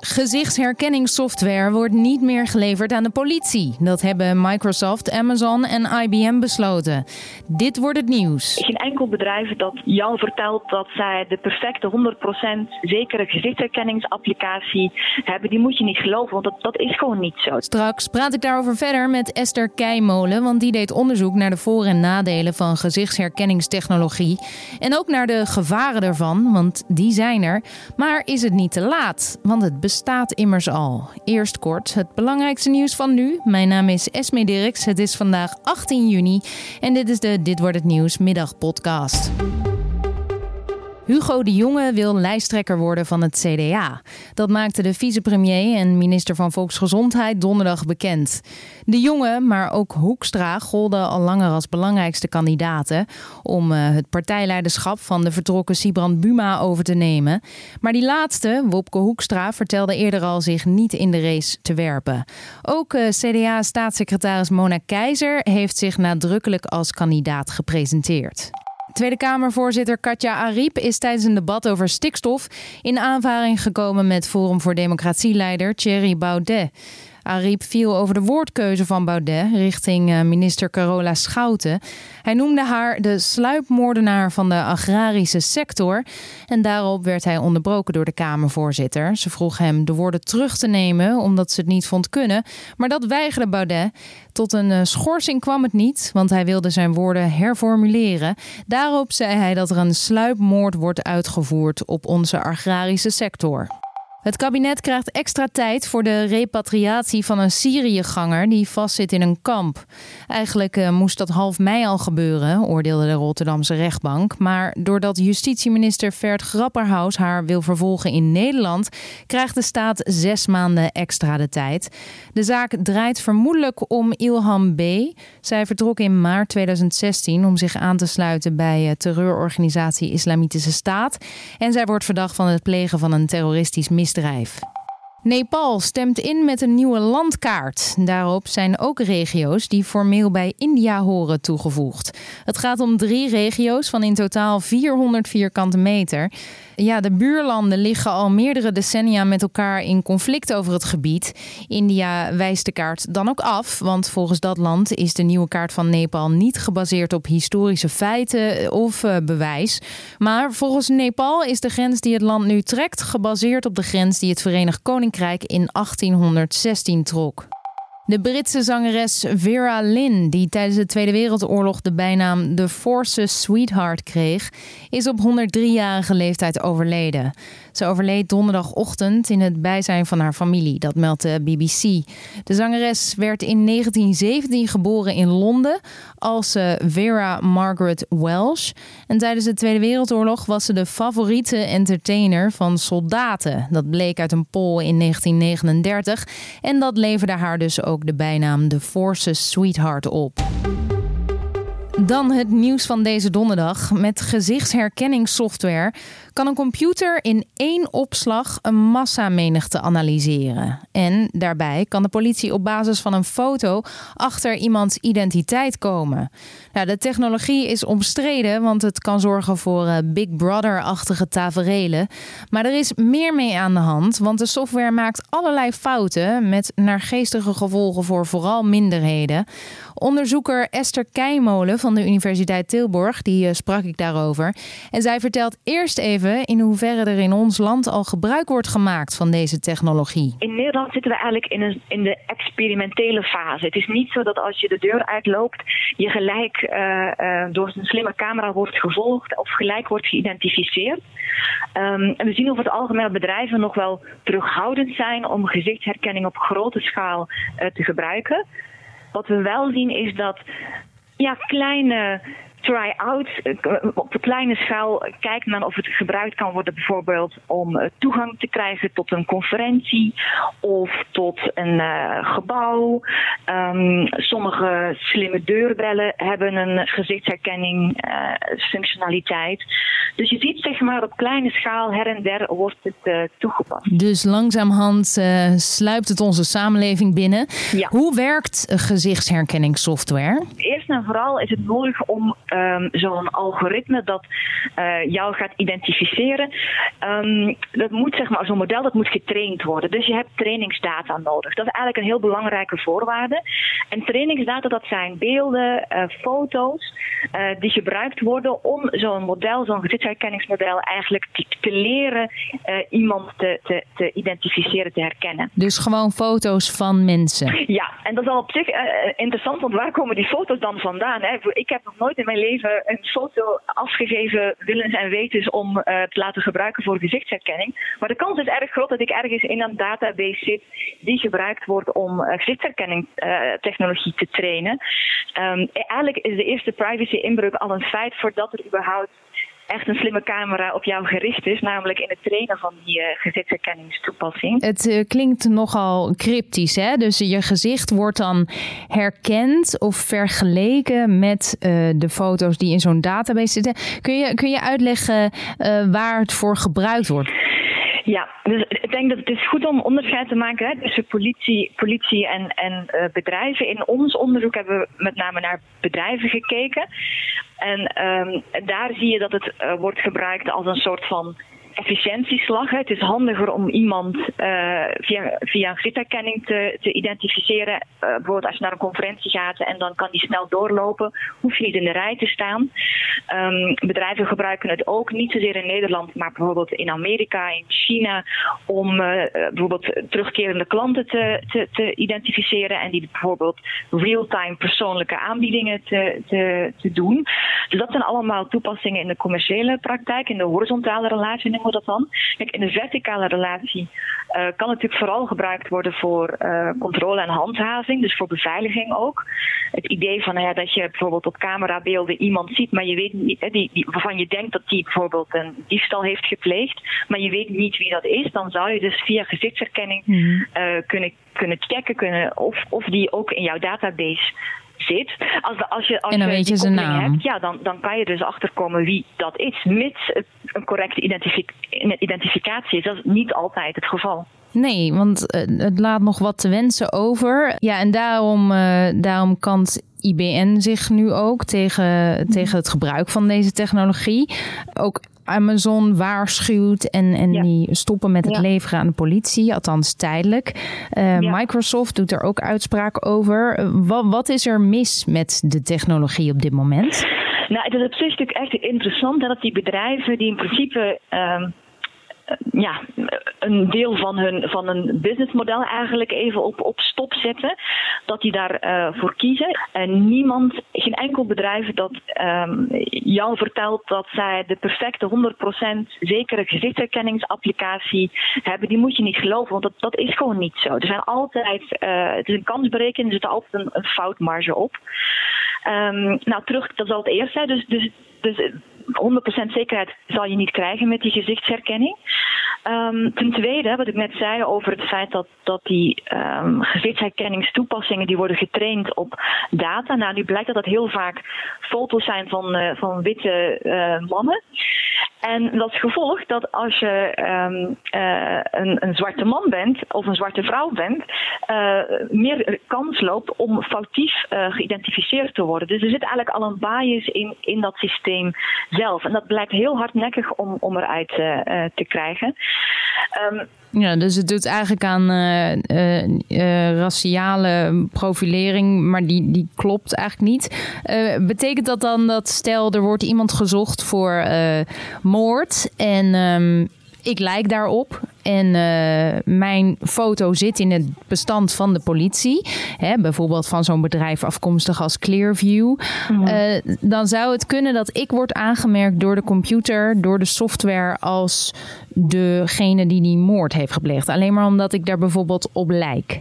Gezichtsherkenningssoftware wordt niet meer geleverd aan de politie. Dat hebben Microsoft, Amazon en IBM besloten. Dit wordt het nieuws. Geen enkel bedrijf dat jou vertelt dat zij de perfecte 100% zekere gezichtsherkenningsapplicatie hebben, die moet je niet geloven, want dat, dat is gewoon niet zo. Straks praat ik daarover verder met Esther Keimolen, want die deed onderzoek naar de voor- en nadelen van gezichtsherkenningstechnologie. En ook naar de gevaren ervan, want die zijn er. Maar is het niet te laat? Want het bestaat immers al. Eerst kort het belangrijkste nieuws van nu. Mijn naam is Esme Dirks. Het is vandaag 18 juni en dit is de Dit wordt het nieuws middagpodcast. Hugo de Jonge wil lijsttrekker worden van het CDA. Dat maakte de vicepremier en minister van Volksgezondheid donderdag bekend. De Jonge, maar ook Hoekstra golden al langer als belangrijkste kandidaten om uh, het partijleiderschap van de vertrokken Sibrand Buma over te nemen. Maar die laatste, Wopke Hoekstra, vertelde eerder al zich niet in de race te werpen. Ook uh, CDA-staatssecretaris Mona Keizer heeft zich nadrukkelijk als kandidaat gepresenteerd. Tweede Kamervoorzitter Katja Ariep is tijdens een debat over stikstof in aanvaring gekomen met Forum voor Democratie-leider Thierry Baudet. Ariep viel over de woordkeuze van Baudet richting eh, minister Carola Schouten. Hij noemde haar de sluipmoordenaar van de agrarische sector. En daarop werd hij onderbroken door de Kamervoorzitter. Ze vroeg hem de woorden terug te nemen omdat ze het niet vond kunnen. Maar dat weigerde Baudet. Tot een eh, schorsing kwam het niet, want hij wilde zijn woorden herformuleren. Daarop zei hij dat er een sluipmoord wordt uitgevoerd op onze agrarische sector. Het kabinet krijgt extra tijd voor de repatriatie van een Syriëganger die vastzit in een kamp. Eigenlijk uh, moest dat half mei al gebeuren, oordeelde de Rotterdamse rechtbank. Maar doordat justitieminister Vert Grapperhaus haar wil vervolgen in Nederland, krijgt de staat zes maanden extra de tijd. De zaak draait vermoedelijk om Ilham B. Zij vertrok in maart 2016 om zich aan te sluiten bij uh, terreurorganisatie Islamitische Staat. En zij wordt verdacht van het plegen van een terroristisch misdrijf misdrijf. Nepal stemt in met een nieuwe landkaart. Daarop zijn ook regio's die formeel bij India horen toegevoegd. Het gaat om drie regio's van in totaal 400 vierkante meter. Ja, de buurlanden liggen al meerdere decennia met elkaar in conflict over het gebied. India wijst de kaart dan ook af, want volgens dat land is de nieuwe kaart van Nepal niet gebaseerd op historische feiten of uh, bewijs. Maar volgens Nepal is de grens die het land nu trekt gebaseerd op de grens die het Verenigd Koninkrijk in 1816 trok. De Britse zangeres Vera Lynn, die tijdens de Tweede Wereldoorlog de bijnaam The Forces Sweetheart kreeg, is op 103-jarige leeftijd overleden. Ze overleed donderdagochtend in het bijzijn van haar familie, dat meldt de BBC. De zangeres werd in 1917 geboren in Londen als eh, Vera Margaret Welsh. En tijdens de Tweede Wereldoorlog was ze de favoriete entertainer van soldaten. Dat bleek uit een poll in 1939 en dat leverde haar dus ook de bijnaam de Forces Sweetheart op. Dan het nieuws van deze donderdag. Met gezichtsherkenningssoftware kan een computer in één opslag een massamenigte analyseren. En daarbij kan de politie op basis van een foto achter iemands identiteit komen. Nou, de technologie is omstreden, want het kan zorgen voor uh, Big Brother-achtige taferelen. Maar er is meer mee aan de hand, want de software maakt allerlei fouten met naargeestige gevolgen voor vooral minderheden. Onderzoeker Esther Keimolen van de Universiteit Tilburg, die uh, sprak ik daarover. En zij vertelt eerst even in hoeverre er in ons land al gebruik wordt gemaakt van deze technologie. In Nederland zitten we eigenlijk in, een, in de experimentele fase. Het is niet zo dat als je de deur uitloopt, je gelijk door een slimme camera wordt gevolgd of gelijk wordt geïdentificeerd. Um, en we zien over het algemeen dat bedrijven nog wel terughoudend zijn om gezichtsherkenning op grote schaal te gebruiken. Wat we wel zien is dat ja, kleine try-out op de kleine schaal kijkt men of het gebruikt kan worden bijvoorbeeld om toegang te krijgen tot een conferentie of tot een uh, gebouw. Um, sommige slimme deurbellen hebben een gezichtsherkenning uh, functionaliteit. Dus je ziet zeg maar op kleine schaal her en der wordt het uh, toegepast. Dus langzaamhand sluipt het onze samenleving binnen. Ja. Hoe werkt gezichtsherkenningssoftware? Eerst en vooral is het nodig om um, zo'n algoritme dat uh, jou gaat identificeren, um, dat moet zeg maar, zo'n model dat moet getraind worden. Dus je hebt trainingsdata nodig. Dat is eigenlijk een heel belangrijke voorwaarde. En trainingsdata, dat zijn beelden, uh, foto's, uh, die gebruikt worden om zo'n model, zo'n gezichtsherkenningsmodel, eigenlijk te, te leren iemand te, te, te, identificeren, te herkennen. Dus gewoon foto's van mensen? Ja, en dat is al op zich interessant, want waar komen die foto's dan vandaan? Hè? Ik heb nog nooit in mijn leven een foto afgegeven, willens en wetens, om uh, te laten gebruiken voor gezichtsherkenning. Maar de kans is erg groot dat ik ergens in een database zit die gebruikt wordt om uh, gezichtsherkenning uh, technologie te trainen. Um, eigenlijk is de eerste privacy-inbreuk al een feit voordat er überhaupt echt een slimme camera op jou gericht is, namelijk in het trainen van die uh, gezichtsherkenningstoepassing. Het uh, klinkt nogal cryptisch, hè? Dus je gezicht wordt dan herkend of vergeleken met uh, de foto's die in zo'n database zitten. Kun je, kun je uitleggen waar het voor gebruikt wordt? Ja, dus ik denk dat het is goed om onderscheid te maken hè, tussen politie, politie en, en uh, bedrijven. In ons onderzoek hebben we met name naar bedrijven gekeken. En um, daar zie je dat het uh, wordt gebruikt als een soort van efficiëntieslag. Het is handiger om iemand uh, via, via een te, te identificeren. Uh, bijvoorbeeld als je naar een conferentie gaat en dan kan die snel doorlopen, hoef je niet in de rij te staan. Um, bedrijven gebruiken het ook, niet zozeer in Nederland, maar bijvoorbeeld in Amerika, in China, om uh, bijvoorbeeld terugkerende klanten te, te, te, identificeren en die bijvoorbeeld real-time persoonlijke aanbiedingen te, te, te doen. Dus dat zijn allemaal toepassingen in de commerciële praktijk, in de horizontale relatie dat dan? Kijk, in de verticale relatie uh, kan natuurlijk vooral gebruikt worden voor uh, controle en handhaving, dus voor beveiliging ook. Het idee van nou ja, dat je bijvoorbeeld op camerabeelden iemand ziet, maar je weet niet, die, die, waarvan je denkt dat die bijvoorbeeld een diefstal heeft gepleegd, maar je weet niet wie dat is, dan zou je dus via gezichtsherkenning mm. uh, kunnen, kunnen checken kunnen of, of die ook in jouw database zit. Als, de, als je, als en dan je weet je zijn naam. Hebt, ja, dan, dan kan je dus achterkomen wie dat is, mits een correcte identific identificatie is. Dat is niet altijd het geval. Nee, want het laat nog wat te wensen over. Ja, en daarom, uh, daarom kant IBN zich nu ook tegen, tegen het gebruik van deze technologie. Ook Amazon waarschuwt en, en ja. die stoppen met het ja. leveren aan de politie, althans tijdelijk. Uh, ja. Microsoft doet er ook uitspraak over. Wat, wat, is er mis met de technologie op dit moment? Nou, het is op zich natuurlijk echt interessant dat die bedrijven die in principe. Um, ja, een deel van hun, van hun businessmodel eigenlijk even op, op stop zetten. Dat die daarvoor uh, voor kiezen. En niemand, geen enkel bedrijf dat um, jou vertelt dat zij de perfecte 100% zekere gezichtsherkenningsapplicatie hebben, die moet je niet geloven, want dat, dat is gewoon niet zo. Er zijn altijd, uh, het is een kansberekening, er zit altijd een, een foutmarge op. Um, nou, terug, dat is al het eerste. Dus, dus, dus 100% zekerheid zal je niet krijgen met die gezichtsherkenning. Um, ten tweede, wat ik net zei over het feit dat, dat die um, gezichtsherkenningstoepassingen die worden getraind op data. Nou, nu blijkt dat dat heel vaak foto's zijn van, uh, van witte uh, mannen. En dat is gevolg dat als je um, uh, een, een, zwarte man bent of een zwarte vrouw bent, meer kans loopt om foutief geïdentificeerd te worden. Dus er zit eigenlijk al een bias in, in dat systeem zelf. En dat blijkt heel hardnekkig om, om eruit te krijgen. Um, ja, dus het doet eigenlijk aan uh, raciale profilering, maar die, die klopt eigenlijk niet. Betekent dat dan dat stel er wordt iemand gezocht voor moord en um, ik lijk daarop en uh, mijn foto zit in het bestand van de politie, hè, bijvoorbeeld van zo'n bedrijf afkomstig als Clearview, mm. uh, dan zou het kunnen dat ik word aangemerkt door de computer, door de software als degene die die moord heeft gepleegd. Alleen maar omdat ik daar bijvoorbeeld op lijk.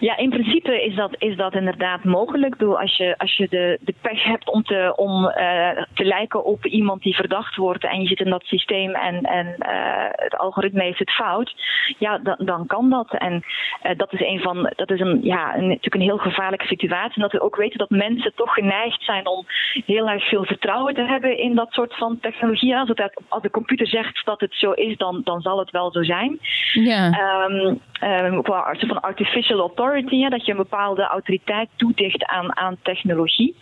Ja, in principe is dat, is dat inderdaad mogelijk. Bedoel, als je, als je de, de pech hebt om, te, om uh, te lijken op iemand die verdacht wordt en je zit in dat systeem en, en uh, het algoritme heeft het fout, ja, dan, dan kan dat. En uh, dat is een van dat is een, ja, een, natuurlijk een heel gevaarlijke situatie. En dat we ook weten dat mensen toch geneigd zijn om heel erg veel vertrouwen te hebben in dat soort van technologie. Als, het, als de computer zegt dat het zo is, dan, dan zal het wel zo zijn. Ja. Um, um, qua van artificial authority dat je een bepaalde autoriteit toedicht aan, aan technologie.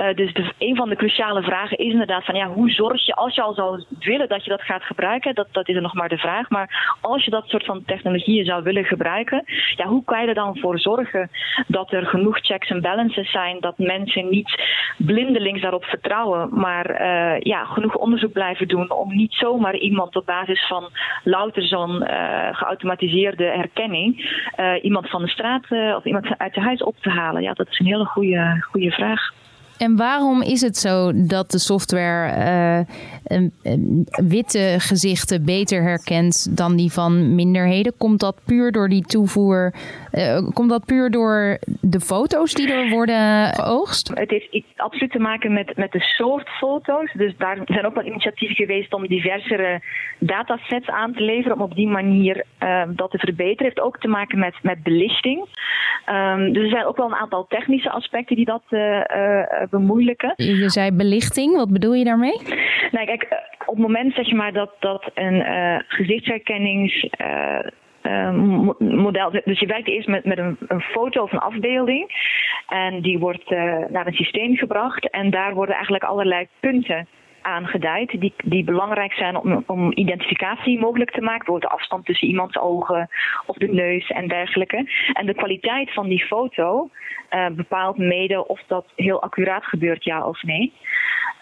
Uh, dus een van de cruciale vragen is inderdaad van ja, hoe zorg je, als je al zou willen dat je dat gaat gebruiken, dat, dat is er nog maar de vraag, maar als je dat soort van technologieën zou willen gebruiken, ja, hoe kan je er dan voor zorgen dat er genoeg checks en balances zijn, dat mensen niet blindelings daarop vertrouwen, maar uh, ja, genoeg onderzoek blijven doen om niet zomaar iemand op basis van louter zo'n uh, geautomatiseerde herkenning, iemand van de straat of iemand uit je huis op te halen. Ja, dat is een hele goede, goede vraag. En waarom is het zo dat de software uh, witte gezichten beter herkent dan die van minderheden? Komt dat puur door die toevoer? Uh, komt dat puur door de foto's die er worden geoogst? Het heeft absoluut te maken met, met de soort foto's. Dus daar zijn ook wel initiatieven geweest om diversere datasets aan te leveren. Om op die manier dat te verbeteren. Het heeft ook te maken met, met belichting. Um, dus er zijn ook wel een aantal technische aspecten die dat bemoeilijken. Je zei belichting, wat bedoel je daarmee? Nou, kijk, eh, op het moment zeg je maar dat, dat een uh, gezichtsherkennings. Uh, model. Dus je werkt eerst met, met een, een, foto of een afbeelding. En die wordt naar een systeem gebracht. En daar worden eigenlijk allerlei punten aangeduid die, die belangrijk zijn om, om identificatie mogelijk te maken. Bijvoorbeeld de afstand tussen iemands ogen of de neus en dergelijke. En de kwaliteit van die foto uh, bepaalt mede of dat heel accuraat gebeurt, ja of nee.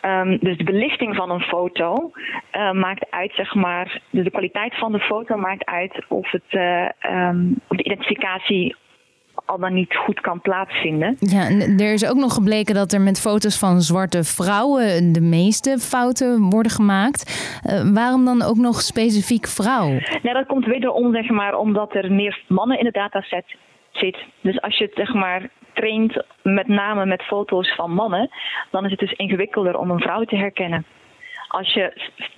Um, dus de belichting van een foto uh, maakt uit, zeg maar, dus de kwaliteit van de foto maakt uit of, het, uh, um, of de identificatie al dan niet goed kan plaatsvinden. Ja, en er is ook nog gebleken dat er met foto's van zwarte vrouwen de meeste fouten worden gemaakt. Uh, waarom dan ook nog specifiek vrouw? Nou, dat komt wederom zeg maar, omdat er meer mannen in de dataset zit. Dus als je het zeg maar traint met name met foto's van mannen, dan is het dus ingewikkelder om een vrouw te herkennen als je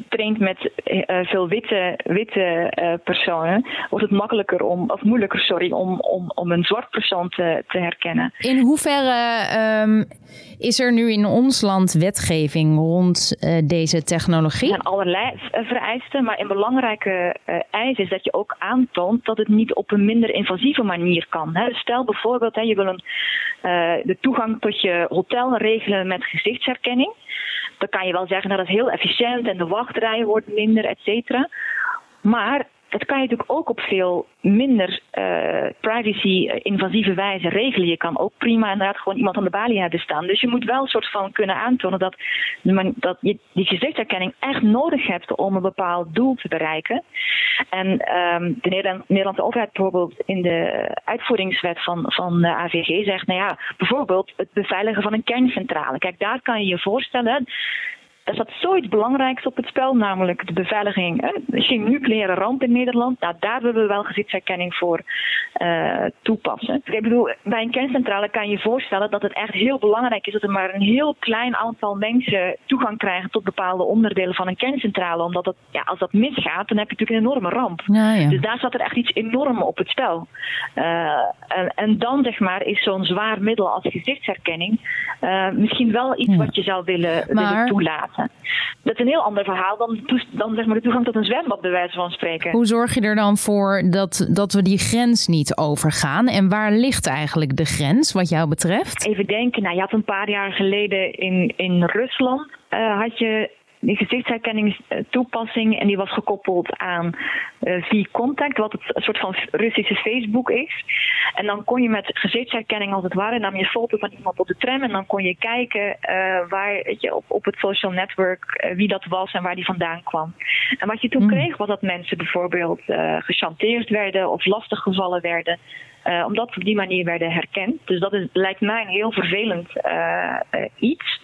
traint met uh, veel witte, witte uh, personen, wordt het makkelijker om, of moeilijker, sorry, om, om, om een zwart persoon te, te herkennen. In hoeverre um, is er nu in ons land wetgeving rond uh, deze technologie? Er zijn allerlei vereisten, maar een belangrijke eis is dat je ook aantoont dat het niet op een minder invasieve manier kan. Hè. Stel bijvoorbeeld, hè, je wil een, de toegang tot je hotel regelen met gezichtsherkenning dan kan je wel zeggen dat het heel efficiënt en de wachtrijen wordt minder, et cetera. Maar dat kan je natuurlijk ook op veel minder uh, privacy-invasieve wijze regelen. Je kan ook prima inderdaad gewoon iemand aan de balie hebben staan. Dus je moet wel een soort van kunnen aantonen dat, dat je die gezichtsherkenning echt nodig hebt om een bepaald doel te bereiken. En um, de Nederland, Nederlandse overheid bijvoorbeeld in de uitvoeringswet van, van de AVG zegt, nou ja, bijvoorbeeld het beveiligen van een kerncentrale. Kijk, daar kan je je voorstellen er staat zoiets belangrijks op het spel, namelijk de beveiliging. Hè? Geen nucleaire ramp in Nederland. Nou, daar willen we wel gezichtsherkenning voor uh, toepassen. Ik bedoel, bij een kerncentrale kan je je voorstellen dat het echt heel belangrijk is dat er maar een heel klein aantal mensen toegang krijgen tot bepaalde onderdelen van een kerncentrale. Omdat dat, ja, als dat misgaat, dan heb je natuurlijk een enorme ramp. Ja, ja. Dus daar staat er echt iets enorm op het spel. Uh, en, en, dan zeg maar is zo'n zwaar middel als gezichtsherkenning uh, misschien wel iets ja. wat je zou willen, maar... willen toelaten. Dat is een heel ander verhaal dan, dan zeg maar de toegang tot een zwembad, bij wijze van spreken. Hoe zorg je er dan voor dat, dat we die grens niet overgaan? En waar ligt eigenlijk de grens, wat jou betreft? Even denken, nou, je had een paar jaar geleden in, in Rusland. Uh, had je die gezichtsherkenningstoepassing en die was gekoppeld aan uh, V-Contact, wat het een soort van Russische Facebook is. En dan kon je met gezichtsherkenning als het ware, nam je foto van iemand op de tram en dan kon je kijken uh, waar, weet je, op, op het social network uh, wie dat was en waar die vandaan kwam. En wat je toen mm. kreeg was dat mensen bijvoorbeeld gechanteerd werden of lastiggevallen werden. Uh, omdat ze op die manier werden herkend. Dus dat is, lijkt mij een heel vervelend uh, uh, iets.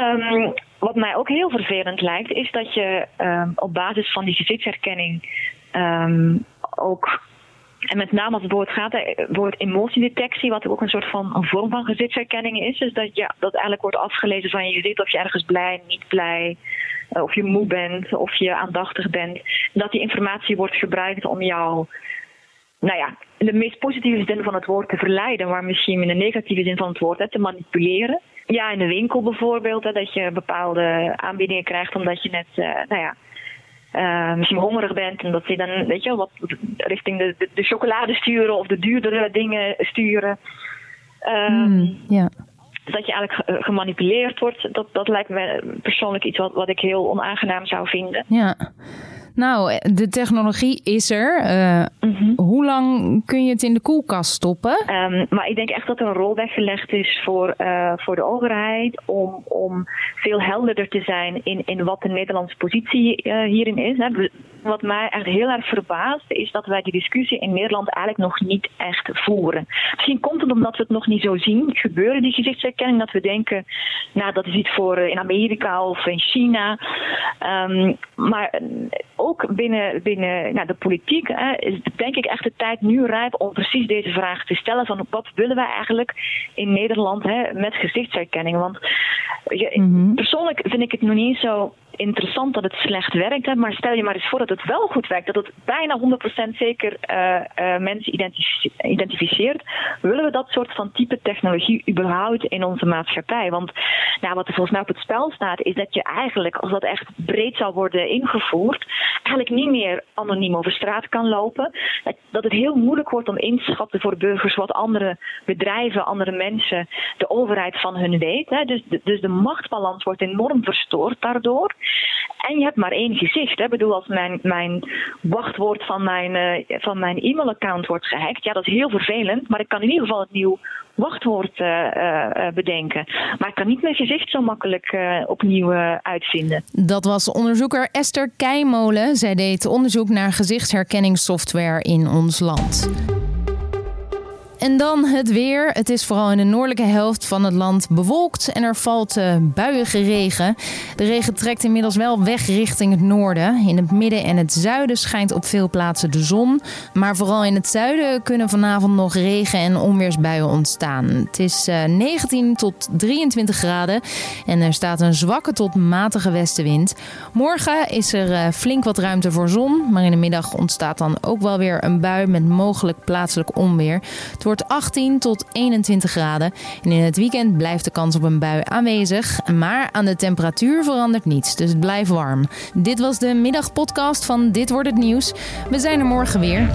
Um, wat mij ook heel vervelend lijkt, is dat je um, op basis van die gezichtsherkenning um, ook. En met name als het woord gaat, woord emotiedetectie, wat ook een soort van een vorm van gezichtsherkenning is. Dus dat, ja, dat eigenlijk wordt afgelezen van je gezicht of je ergens blij, niet blij, uh, of je moe bent, of je aandachtig bent. Dat die informatie wordt gebruikt om jou nou ja, in de meest positieve zin van het woord te verleiden, maar misschien in de negatieve zin van het woord hè, te manipuleren. Ja, in de winkel bijvoorbeeld, hè, dat je bepaalde aanbiedingen krijgt omdat je net, uh, nou ja, uh, misschien hongerig bent en dat je dan, weet je, wat richting de, de, de, chocolade sturen of de duurdere dingen sturen. Um, ja. Dat je eigenlijk gemanipuleerd wordt, dat, dat lijkt me persoonlijk iets wat, wat ik heel onaangenaam zou vinden. Ja. Nou, de technologie is er. Uh, Hoe lang kun je het in de koelkast stoppen? Um, maar ik denk echt dat er een rol weggelegd is voor, uh, voor de overheid om, om veel helderder te zijn in, in wat de Nederlandse positie uh, hierin is. Hè. Wat mij echt heel erg verbaast is dat wij die discussie in Nederland eigenlijk nog niet echt voeren. Misschien komt het omdat we het nog niet zo zien gebeuren, die gezichtsherkenning, dat we denken, nou dat is iets voor in Amerika of in China. Um, maar ook binnen, binnen nou, de politiek hè, is denk ik echt de tijd nu rijp om precies deze vraag te stellen: van wat willen wij eigenlijk in Nederland hè, met gezichtsherkenning? Want je, mhm. persoonlijk vind ik het nog niet zo interessant dat het slecht werkt. Maar stel je maar eens voor dat het wel goed werkt. Dat het bijna 100% zeker uh, uh, mensen identificeert. Willen we dat soort van type technologie überhaupt in onze maatschappij? Want nou, wat er volgens mij op het spel staat, is dat je eigenlijk, als dat echt breed zou worden ingevoerd, eigenlijk niet meer anoniem over straat kan lopen. Dat, het heel moeilijk wordt om in te schatten voor burgers wat andere bedrijven, andere mensen, de overheid van hun weet. Hè. Dus, de, dus de machtsbalans wordt enorm verstoord daardoor. En je hebt maar één gezicht. Ik bedoel, als mijn, mijn wachtwoord van mijn, uh, van mijn e-mailaccount wordt gehackt, ja, dat is heel vervelend. Maar ik kan in ieder geval het nieuw wachtwoord uh, uh, bedenken. Maar ik kan niet mijn gezicht zo makkelijk opnieuw uitvinden. Dat was onderzoeker Esther Keimolen. Zij deed onderzoek naar gezichtsherkenningssoftware in ons land. En dan het weer. Het is vooral in de noordelijke helft van het land bewolkt en er valt uh, buiige regen. De regen trekt inmiddels wel weg richting het noorden. In het midden en het zuiden schijnt op veel plaatsen de zon. Maar vooral in het zuiden kunnen vanavond nog regen- en onweersbuien ontstaan. Het is uh, eh, 19 tot 23 graden en er staat een zwakke tot matige westenwind. Morgen is er uh, flink wat ruimte voor zon, maar in de middag ontstaat dan ook wel weer een bui met mogelijk plaatselijk onweer. Het wordt 18 tot 21 graden. En in het weekend blijft de kans op een bui aanwezig. Maar aan de temperatuur verandert niets. Dus het blijft warm. Dit was de middagpodcast van Dit wordt het nieuws. We zijn er morgen weer.